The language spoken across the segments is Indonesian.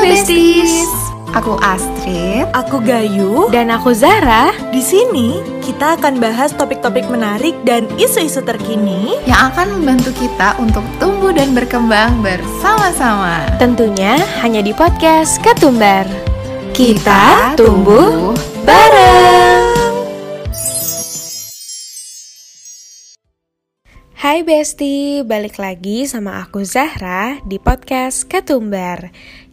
besties. Aku Astrid, Aku Gayu. Dan aku Zara. Di sini kita akan bahas topik-topik menarik dan isu-isu terkini. yang akan membantu kita untuk tumbuh dan berkembang bersama-sama. Tentunya hanya di podcast Ketumbar. Kita tumbuh bareng. Hai Besti, balik lagi sama aku Zahra di podcast Ketumbar.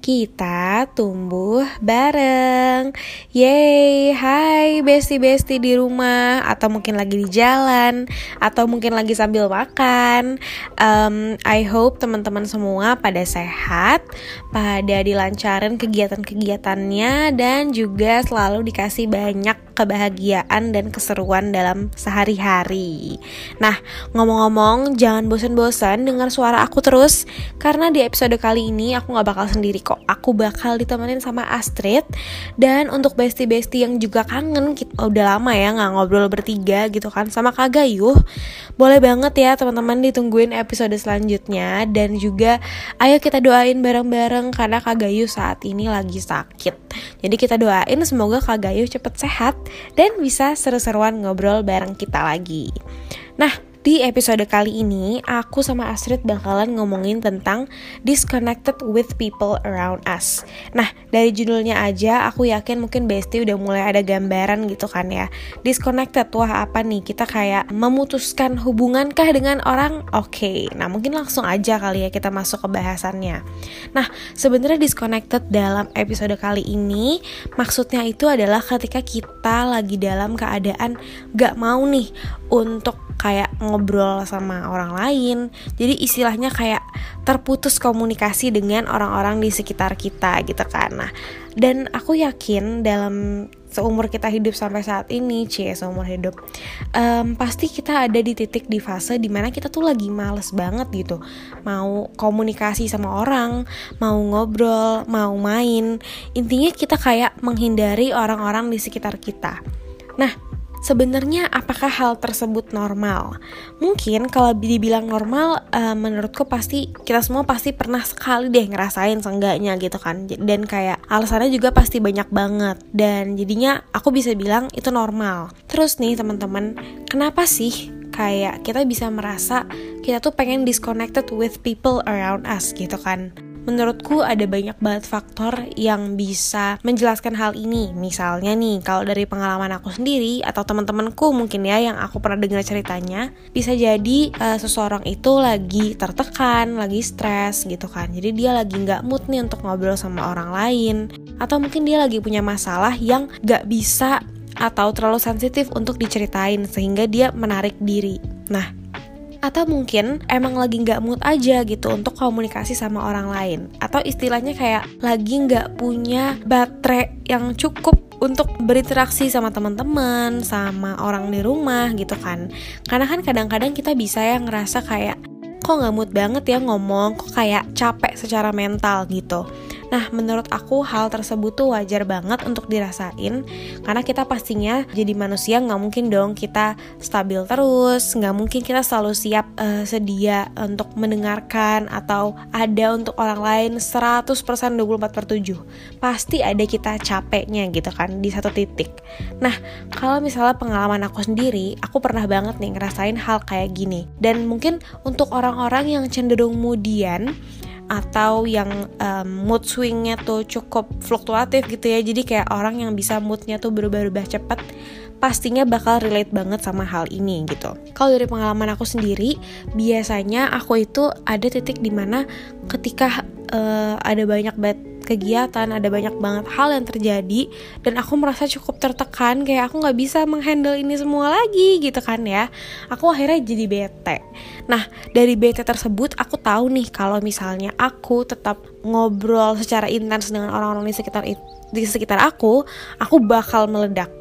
Kita tumbuh bareng. Yeay, hai Besti-Besti di rumah atau mungkin lagi di jalan atau mungkin lagi sambil makan. Um, I hope teman-teman semua pada sehat, pada dilancarin kegiatan-kegiatannya dan juga selalu dikasih banyak kebahagiaan dan keseruan dalam sehari-hari. Nah, ngomong-ngomong, jangan bosan-bosan dengar suara aku terus karena di episode kali ini aku nggak bakal sendiri kok. Aku bakal ditemenin sama Astrid dan untuk besti-besti yang juga kangen, kita udah lama ya nggak ngobrol bertiga gitu kan sama Kak Gayuh. Boleh banget ya teman-teman ditungguin episode selanjutnya dan juga ayo kita doain bareng-bareng karena Kak Gayuh saat ini lagi sakit. Jadi kita doain semoga Kak Gayuh cepet sehat dan bisa seru-seruan ngobrol bareng kita lagi. Nah, di episode kali ini, aku sama Astrid bakalan ngomongin tentang disconnected with people around us. Nah, dari judulnya aja, aku yakin mungkin Besti udah mulai ada gambaran gitu kan ya. Disconnected, wah apa nih? Kita kayak memutuskan hubungankah dengan orang? Oke, nah mungkin langsung aja kali ya kita masuk ke bahasannya. Nah, sebenarnya disconnected dalam episode kali ini, maksudnya itu adalah ketika kita lagi dalam keadaan gak mau nih untuk kayak ngobrol sama orang lain. Jadi istilahnya kayak terputus komunikasi dengan orang-orang di sekitar kita gitu kan. Nah, dan aku yakin dalam seumur kita hidup sampai saat ini, cie seumur hidup, em, pasti kita ada di titik di fase di mana kita tuh lagi males banget gitu, mau komunikasi sama orang, mau ngobrol, mau main, intinya kita kayak menghindari orang-orang di sekitar kita. Nah, Sebenarnya apakah hal tersebut normal? Mungkin kalau dibilang normal, eh, menurutku pasti kita semua pasti pernah sekali deh ngerasain seenggaknya gitu kan. Dan kayak alasannya juga pasti banyak banget. Dan jadinya aku bisa bilang itu normal. Terus nih teman-teman, kenapa sih kayak kita bisa merasa kita tuh pengen disconnected with people around us gitu kan? Menurutku ada banyak banget faktor yang bisa menjelaskan hal ini. Misalnya nih, kalau dari pengalaman aku sendiri atau teman-temanku mungkin ya yang aku pernah dengar ceritanya, bisa jadi eh, seseorang itu lagi tertekan, lagi stres gitu kan. Jadi dia lagi nggak mood nih untuk ngobrol sama orang lain, atau mungkin dia lagi punya masalah yang nggak bisa atau terlalu sensitif untuk diceritain sehingga dia menarik diri. Nah, atau mungkin emang lagi nggak mood aja gitu untuk komunikasi sama orang lain. Atau istilahnya kayak lagi nggak punya baterai yang cukup untuk berinteraksi sama teman-teman sama orang di rumah gitu kan. Karena kan kadang-kadang kita bisa ya ngerasa kayak kok nggak mood banget ya ngomong? Kok kayak capek secara mental gitu Nah, menurut aku hal tersebut tuh wajar banget untuk dirasain karena kita pastinya jadi manusia nggak mungkin dong kita stabil terus, nggak mungkin kita selalu siap eh, sedia untuk mendengarkan atau ada untuk orang lain 100% 24 per 7. Pasti ada kita capeknya gitu kan di satu titik. Nah, kalau misalnya pengalaman aku sendiri, aku pernah banget nih ngerasain hal kayak gini. Dan mungkin untuk orang-orang yang cenderung mudian atau yang um, mood swingnya tuh cukup fluktuatif gitu ya. Jadi kayak orang yang bisa moodnya tuh berubah-ubah cepat pastinya bakal relate banget sama hal ini gitu. Kalau dari pengalaman aku sendiri biasanya aku itu ada titik di mana ketika uh, ada banyak banget kegiatan, ada banyak banget hal yang terjadi dan aku merasa cukup tertekan kayak aku nggak bisa menghandle ini semua lagi gitu kan ya. Aku akhirnya jadi bete. Nah dari bete tersebut aku tahu nih kalau misalnya aku tetap ngobrol secara intens dengan orang-orang di sekitar itu di sekitar aku, aku bakal meledak.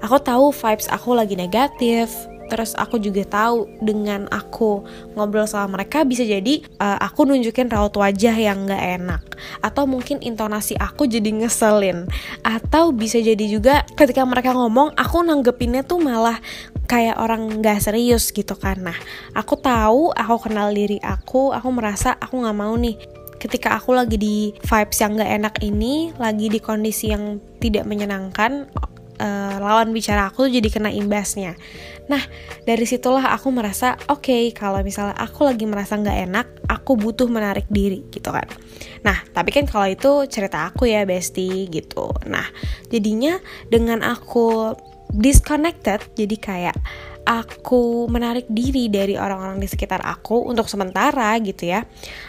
Aku tahu vibes aku lagi negatif, terus aku juga tahu dengan aku ngobrol sama mereka bisa jadi uh, aku nunjukin raut wajah yang nggak enak. Atau mungkin intonasi aku jadi ngeselin. Atau bisa jadi juga ketika mereka ngomong aku nanggepinnya tuh malah kayak orang nggak serius gitu nah aku tahu aku kenal diri aku aku merasa aku nggak mau nih. Ketika aku lagi di vibes yang gak enak ini lagi di kondisi yang tidak menyenangkan uh, lawan bicara aku jadi kena imbasnya. Nah dari situlah aku merasa oke okay, kalau misalnya aku lagi merasa nggak enak, aku butuh menarik diri gitu kan. Nah tapi kan kalau itu cerita aku ya bestie gitu. Nah jadinya dengan aku disconnected jadi kayak aku menarik diri dari orang-orang di sekitar aku untuk sementara gitu ya.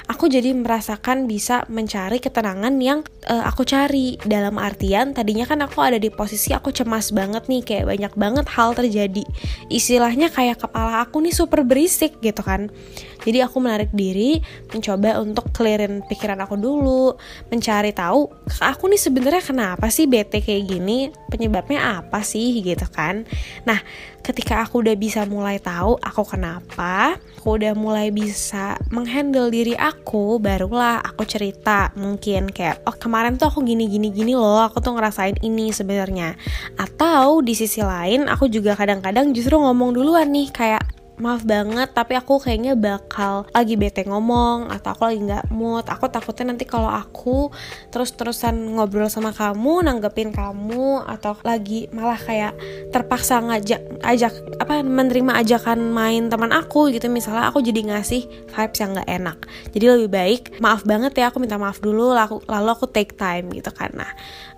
Aku jadi merasakan bisa mencari ketenangan yang uh, aku cari. Dalam artian tadinya kan aku ada di posisi aku cemas banget nih kayak banyak banget hal terjadi. Istilahnya kayak kepala aku nih super berisik gitu kan. Jadi aku menarik diri mencoba untuk clearin pikiran aku dulu mencari tahu aku nih sebenarnya kenapa sih bete kayak gini? Penyebabnya apa sih? gitu kan. Nah ketika aku udah bisa mulai tahu aku kenapa, aku udah mulai bisa menghandle diri aku, barulah aku cerita mungkin kayak oh kemarin tuh aku gini gini gini loh, aku tuh ngerasain ini sebenarnya. Atau di sisi lain aku juga kadang-kadang justru ngomong duluan nih kayak maaf banget tapi aku kayaknya bakal lagi bete ngomong atau aku lagi nggak mood. Aku takutnya nanti kalau aku terus-terusan ngobrol sama kamu nanggepin kamu atau lagi malah kayak terpaksa ngajak ajak apa menerima ajakan main teman aku gitu. Misalnya aku jadi ngasih vibes yang nggak enak. Jadi lebih baik maaf banget ya aku minta maaf dulu lalu, lalu aku take time gitu karena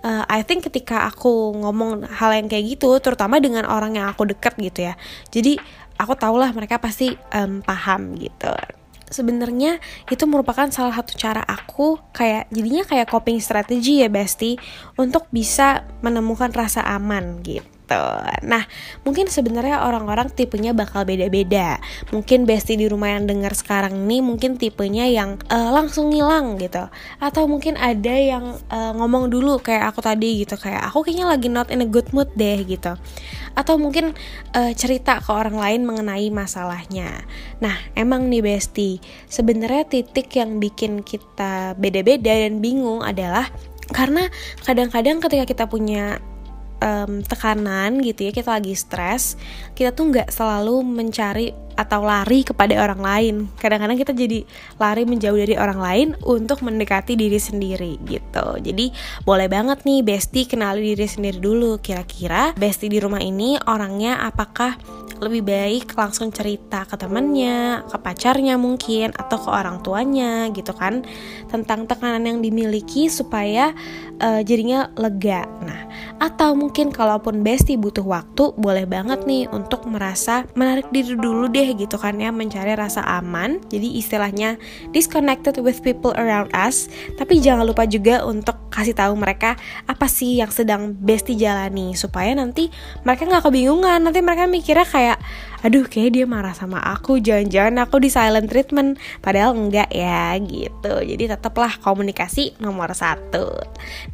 uh, I think ketika aku ngomong hal yang kayak gitu terutama dengan orang yang aku deket gitu ya. Jadi aku tahulah mereka pasti um, paham gitu sebenarnya itu merupakan salah satu cara aku kayak jadinya kayak coping strategi ya Besti untuk bisa menemukan rasa aman gitu. Nah, mungkin sebenarnya orang-orang tipenya bakal beda-beda. Mungkin bestie di rumah yang dengar sekarang ini mungkin tipenya yang uh, langsung ngilang gitu. Atau mungkin ada yang uh, ngomong dulu kayak aku tadi gitu kayak aku kayaknya lagi not in a good mood deh gitu. Atau mungkin uh, cerita ke orang lain mengenai masalahnya. Nah, emang nih bestie, sebenarnya titik yang bikin kita beda-beda dan bingung adalah karena kadang-kadang ketika kita punya um, tekanan gitu ya kita lagi stres kita tuh nggak selalu mencari atau lari kepada orang lain. Kadang-kadang kita jadi lari menjauh dari orang lain untuk mendekati diri sendiri gitu. Jadi boleh banget nih bestie kenali diri sendiri dulu. Kira-kira bestie di rumah ini orangnya apakah lebih baik langsung cerita ke temannya, ke pacarnya mungkin, atau ke orang tuanya gitu kan, tentang tekanan yang dimiliki supaya uh, jadinya lega. Nah, atau mungkin kalaupun bestie butuh waktu, boleh banget nih untuk merasa menarik diri dulu deh gitu kan ya, mencari rasa aman. Jadi istilahnya disconnected with people around us, tapi jangan lupa juga untuk kasih tahu mereka apa sih yang sedang bestie jalani supaya nanti mereka nggak kebingungan. Nanti mereka mikirnya kayak aduh kayak dia marah sama aku. Jangan-jangan aku di silent treatment. Padahal enggak ya gitu. Jadi tetaplah komunikasi nomor satu.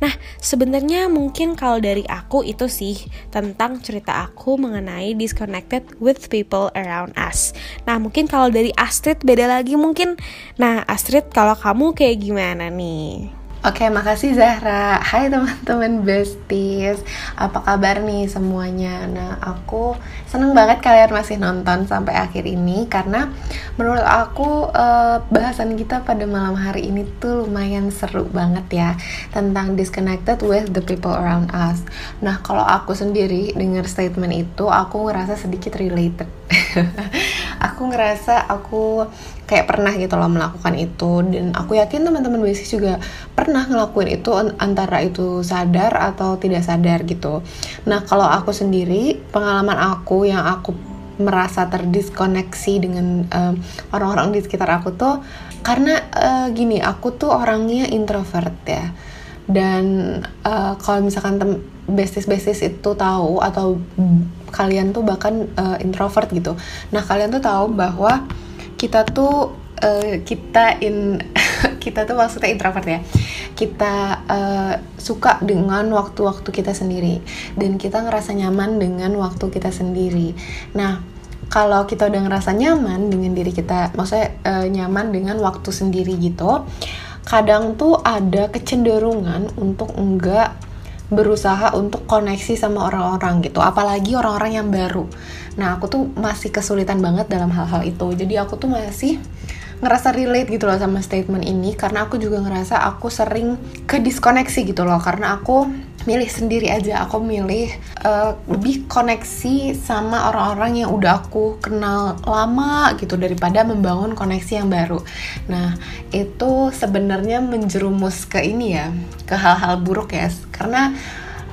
Nah sebenarnya mungkin kalau dari aku itu sih tentang cerita aku mengenai disconnected with people around us. Nah mungkin kalau dari Astrid beda lagi mungkin. Nah Astrid kalau kamu kayak gimana nih Oke, makasih Zahra. Hai teman-teman besties. Apa kabar nih semuanya? Nah, aku seneng banget kalian masih nonton sampai akhir ini karena menurut aku uh, bahasan kita pada malam hari ini tuh lumayan seru banget ya tentang disconnected with the people around us. Nah, kalau aku sendiri dengar statement itu, aku ngerasa sedikit related. aku ngerasa aku kayak pernah gitu loh melakukan itu. Dan aku yakin teman-teman basic juga pernah ngelakuin itu antara itu sadar atau tidak sadar gitu. Nah kalau aku sendiri pengalaman aku yang aku merasa terdiskoneksi dengan orang orang-orang di sekitar aku tuh karena uh, gini aku tuh orangnya introvert ya. Dan uh, kalau misalkan tem besties-besties itu tahu atau kalian tuh bahkan uh, introvert gitu. Nah kalian tuh tahu bahwa kita tuh uh, kita in kita tuh maksudnya introvert ya. Kita uh, suka dengan waktu-waktu kita sendiri dan kita ngerasa nyaman dengan waktu kita sendiri. Nah kalau kita udah ngerasa nyaman dengan diri kita maksudnya uh, nyaman dengan waktu sendiri gitu kadang tuh ada kecenderungan untuk enggak berusaha untuk koneksi sama orang-orang gitu. Apalagi orang-orang yang baru. Nah aku tuh masih kesulitan banget dalam hal-hal itu. Jadi aku tuh masih ngerasa relate gitu loh sama statement ini. Karena aku juga ngerasa aku sering ke diskoneksi gitu loh. Karena aku milih sendiri aja. Aku milih uh, lebih koneksi sama orang-orang yang udah aku kenal lama gitu daripada membangun koneksi yang baru. Nah itu sebenarnya menjerumus ke ini ya ke hal-hal buruk ya. Karena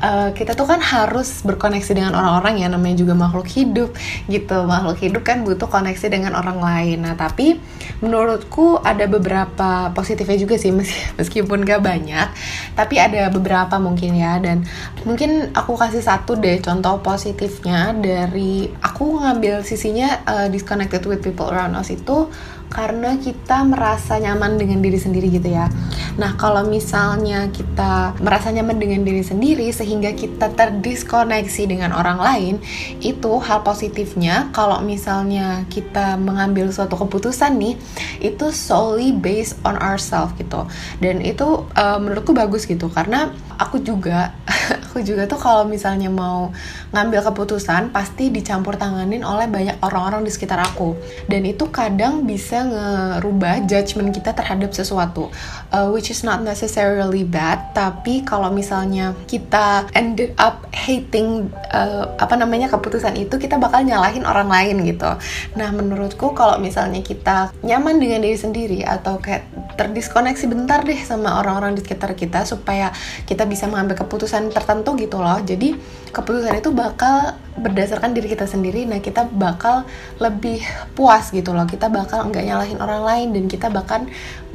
uh, kita tuh kan harus berkoneksi dengan orang-orang ya namanya juga makhluk hidup gitu. Makhluk hidup kan butuh koneksi dengan orang lain. Nah tapi menurutku ada beberapa positifnya juga sih meskipun gak banyak tapi ada beberapa mungkin ya. Dan mungkin aku kasih satu deh contoh positifnya dari aku ngambil sisinya uh, disconnected with people around us itu karena kita merasa nyaman dengan diri sendiri gitu ya. Nah, kalau misalnya kita merasa nyaman dengan diri sendiri sehingga kita terdiskoneksi dengan orang lain, itu hal positifnya kalau misalnya kita mengambil suatu keputusan nih, itu solely based on ourselves gitu. Dan itu uh, menurutku bagus gitu karena aku juga. Aku juga tuh kalau misalnya mau ngambil keputusan pasti dicampur tanganin oleh banyak orang-orang di sekitar aku. Dan itu kadang bisa ngerubah judgement kita terhadap sesuatu uh, which is not necessarily bad. Tapi kalau misalnya kita ended up hating uh, apa namanya keputusan itu kita bakal nyalahin orang lain gitu. Nah menurutku kalau misalnya kita nyaman dengan diri sendiri atau kayak terdiskoneksi bentar deh sama orang-orang di sekitar kita supaya kita bisa mengambil keputusan tertentu gitu loh. Jadi keputusan itu bakal berdasarkan diri kita sendiri. Nah kita bakal lebih puas gitu loh. Kita bakal nggak nyalahin orang lain dan kita bahkan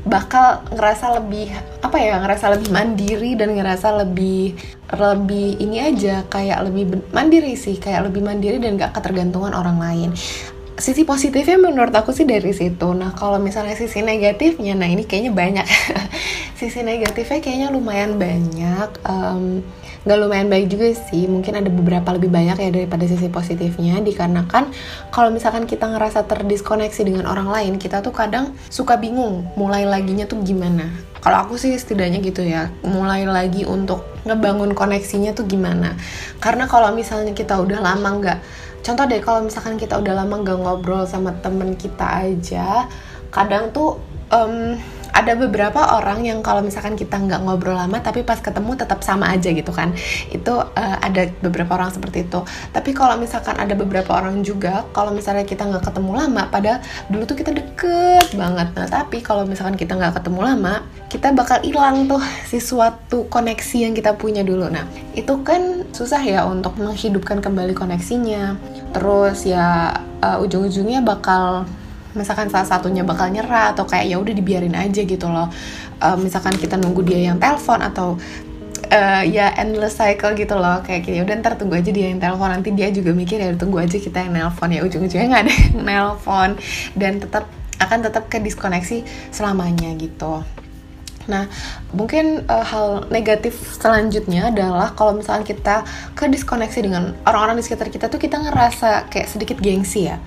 bakal ngerasa lebih apa ya ngerasa lebih mandiri dan ngerasa lebih lebih ini aja kayak lebih mandiri sih. Kayak lebih mandiri dan gak ketergantungan orang lain sisi positifnya menurut aku sih dari situ. Nah kalau misalnya sisi negatifnya nah ini kayaknya banyak. Sisi negatifnya kayaknya lumayan banyak um, nggak lumayan baik juga sih. Mungkin ada beberapa lebih banyak ya daripada sisi positifnya. Dikarenakan kalau misalkan kita ngerasa terdiskoneksi dengan orang lain kita tuh kadang suka bingung mulai laginya tuh gimana. Kalau aku sih setidaknya gitu ya mulai lagi untuk ngebangun koneksinya tuh gimana. Karena kalau misalnya kita udah lama nggak contoh deh kalau misalkan kita udah lama nggak ngobrol sama temen kita aja kadang tuh um, ada beberapa orang yang kalau misalkan kita nggak ngobrol lama tapi pas ketemu tetap sama aja gitu kan. Itu uh, ada beberapa orang seperti itu. Tapi kalau misalkan ada beberapa orang juga kalau misalnya kita nggak ketemu lama pada dulu tuh kita deket banget. Nah tapi kalau misalkan kita nggak ketemu lama kita bakal hilang tuh si suatu koneksi yang kita punya dulu. Nah itu kan susah ya untuk menghidupkan kembali koneksinya terus ya uh, ujung-ujungnya bakal misalkan salah satunya bakal nyerah atau kayak ya udah dibiarin aja gitu loh. Uh, misalkan kita nunggu dia yang telepon atau uh, ya endless cycle gitu loh. Kayak gini udah ntar tunggu aja dia yang telepon. Nanti dia juga mikir ya tunggu aja kita yang nelpon. Ya ujung-ujungnya nggak ada yang nelpon. Dan tetap akan tetap ke diskoneksi selamanya gitu Nah, mungkin uh, hal negatif selanjutnya adalah kalau misalnya kita ke diskoneksi dengan orang-orang di sekitar kita tuh kita ngerasa kayak sedikit gengsi ya.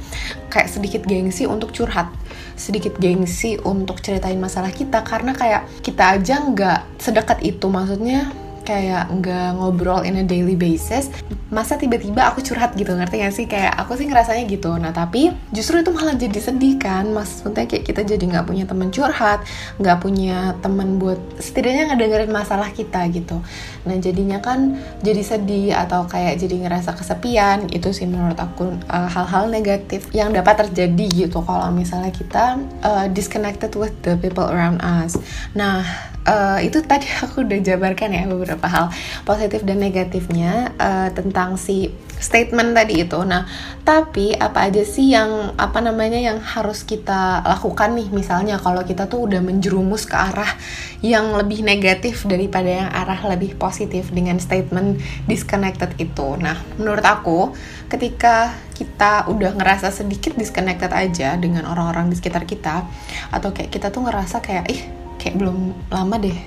Kayak sedikit gengsi untuk curhat, sedikit gengsi untuk ceritain masalah kita karena kayak kita aja nggak sedekat itu maksudnya kayak nggak ngobrol in a daily basis masa tiba-tiba aku curhat gitu ngerti gak sih? Kayak aku sih ngerasanya gitu. Nah tapi justru itu malah jadi sedih kan? Maksudnya kayak kita jadi nggak punya teman curhat nggak punya teman buat setidaknya ngedengerin masalah kita gitu. Nah jadinya kan jadi sedih atau kayak jadi ngerasa kesepian itu sih menurut aku uh, hal-hal uh, negatif yang dapat terjadi gitu. Kalau misalnya kita uh, disconnected with the people around us. Nah uh, itu tadi aku udah jabarkan ya beberapa hal positif dan negatifnya uh, tentang si statement tadi itu. Nah, tapi apa aja sih yang apa namanya yang harus kita lakukan nih misalnya kalau kita tuh udah menjerumus ke arah yang lebih negatif daripada yang arah lebih positif dengan statement disconnected itu. Nah, menurut aku ketika kita udah ngerasa sedikit disconnected aja dengan orang-orang di sekitar kita atau kayak kita tuh ngerasa kayak ih kayak belum lama deh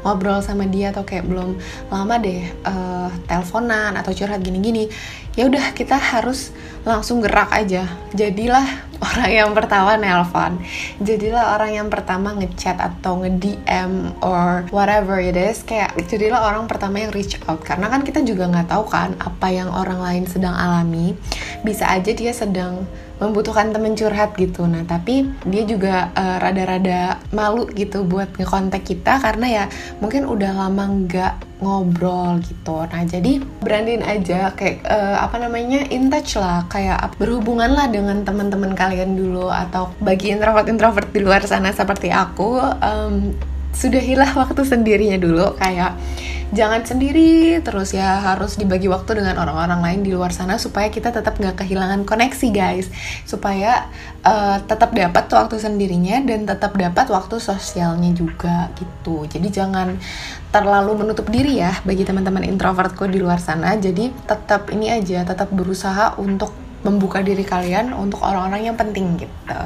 ngobrol sama dia atau kayak belum lama deh uh, teleponan atau curhat gini-gini ya udah kita harus langsung gerak aja. Jadilah orang yang pertama nelpon. Jadilah orang yang pertama ngechat atau nge-DM or whatever it is kayak jadilah orang pertama yang reach out. Karena kan kita juga nggak tahu kan apa yang orang lain sedang alami. Bisa aja dia sedang membutuhkan temen curhat gitu. Nah tapi dia juga uh, rada-rada malu gitu buat ngekontak kita karena ya mungkin udah lama nggak ngobrol gitu. Nah jadi beraniin aja kayak uh, apa namanya in touch lah. Kayak berhubungan lah dengan teman-teman kalian dulu atau bagi introvert introvert di luar sana seperti aku um, sudahilah waktu sendirinya dulu. Kayak jangan sendiri terus ya harus dibagi waktu dengan orang-orang lain di luar sana supaya kita tetap nggak kehilangan koneksi guys. Supaya uh, tetap dapat waktu sendirinya dan tetap dapat waktu sosialnya juga gitu. Jadi jangan terlalu menutup diri ya bagi teman-teman introvertku di luar sana. Jadi tetap ini aja tetap berusaha untuk membuka diri kalian untuk orang-orang yang penting gitu.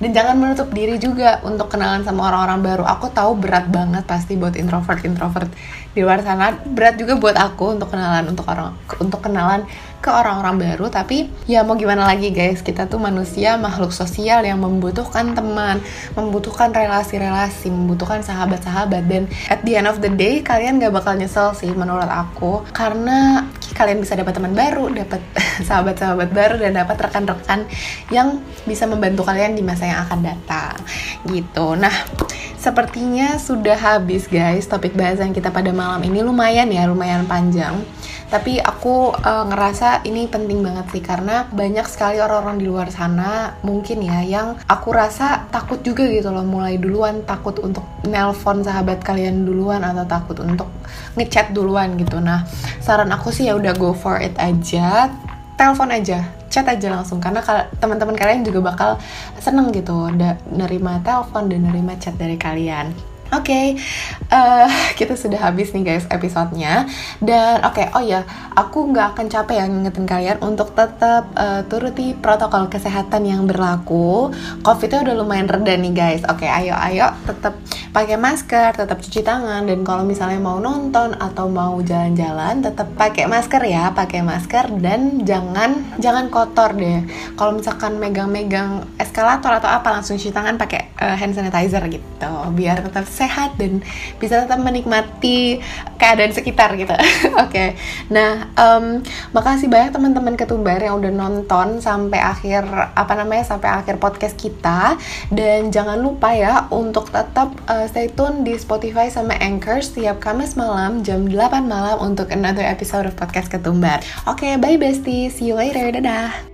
Dan jangan menutup diri juga untuk kenalan sama orang-orang baru. Aku tahu berat banget pasti buat introvert introvert di luar sana. Berat juga buat aku untuk kenalan untuk orang untuk kenalan ke orang-orang baru tapi ya mau gimana lagi guys? Kita tuh manusia makhluk sosial yang membutuhkan teman membutuhkan relasi-relasi membutuhkan sahabat-sahabat. Dan at the end of the day kalian gak bakal nyesel sih menurut aku. Karena kalian bisa dapat teman baru dapat sahabat-sahabat baru dan dapat rekan-rekan yang bisa membantu kalian di masa yang akan datang. Gitu. Nah sepertinya sudah habis guys topik bahasan kita pada malam ini. Lumayan ya lumayan panjang tapi aku uh, ngerasa ini penting banget sih karena banyak sekali orang-orang di luar sana mungkin ya yang aku rasa takut juga gitu loh mulai duluan takut untuk nelpon sahabat kalian duluan atau takut untuk ngechat duluan gitu. Nah saran aku sih ya udah go for it aja telepon aja chat aja langsung karena teman-teman kalian juga bakal seneng gitu udah nerima telepon dan nerima chat dari kalian Oke, okay, uh, eh, kita sudah habis nih guys episodenya dan oke okay, oh ya aku nggak akan capek ya ngingetin kalian untuk tetap uh, turuti protokol kesehatan yang berlaku. Covidnya udah lumayan reda nih guys. Oke, okay, ayo ayo tetap pakai masker, tetap cuci tangan dan kalau misalnya mau nonton atau mau jalan-jalan tetap pakai masker ya, pakai masker dan jangan jangan kotor deh. Kalau misalkan megang-megang eskalator atau apa langsung cuci tangan pakai uh, hand sanitizer gitu biar tetap sehat dan bisa tetap menikmati keadaan sekitar gitu. Oke. okay. Nah, um, makasih banyak teman-teman ketumbar yang udah nonton sampai akhir apa namanya sampai akhir podcast kita dan jangan lupa ya untuk tetap uh, stay tune di Spotify sama Anchor setiap Kamis malam jam 8 malam untuk another episode of podcast ketumbar. Oke, okay, bye bestie. See you later. Dadah.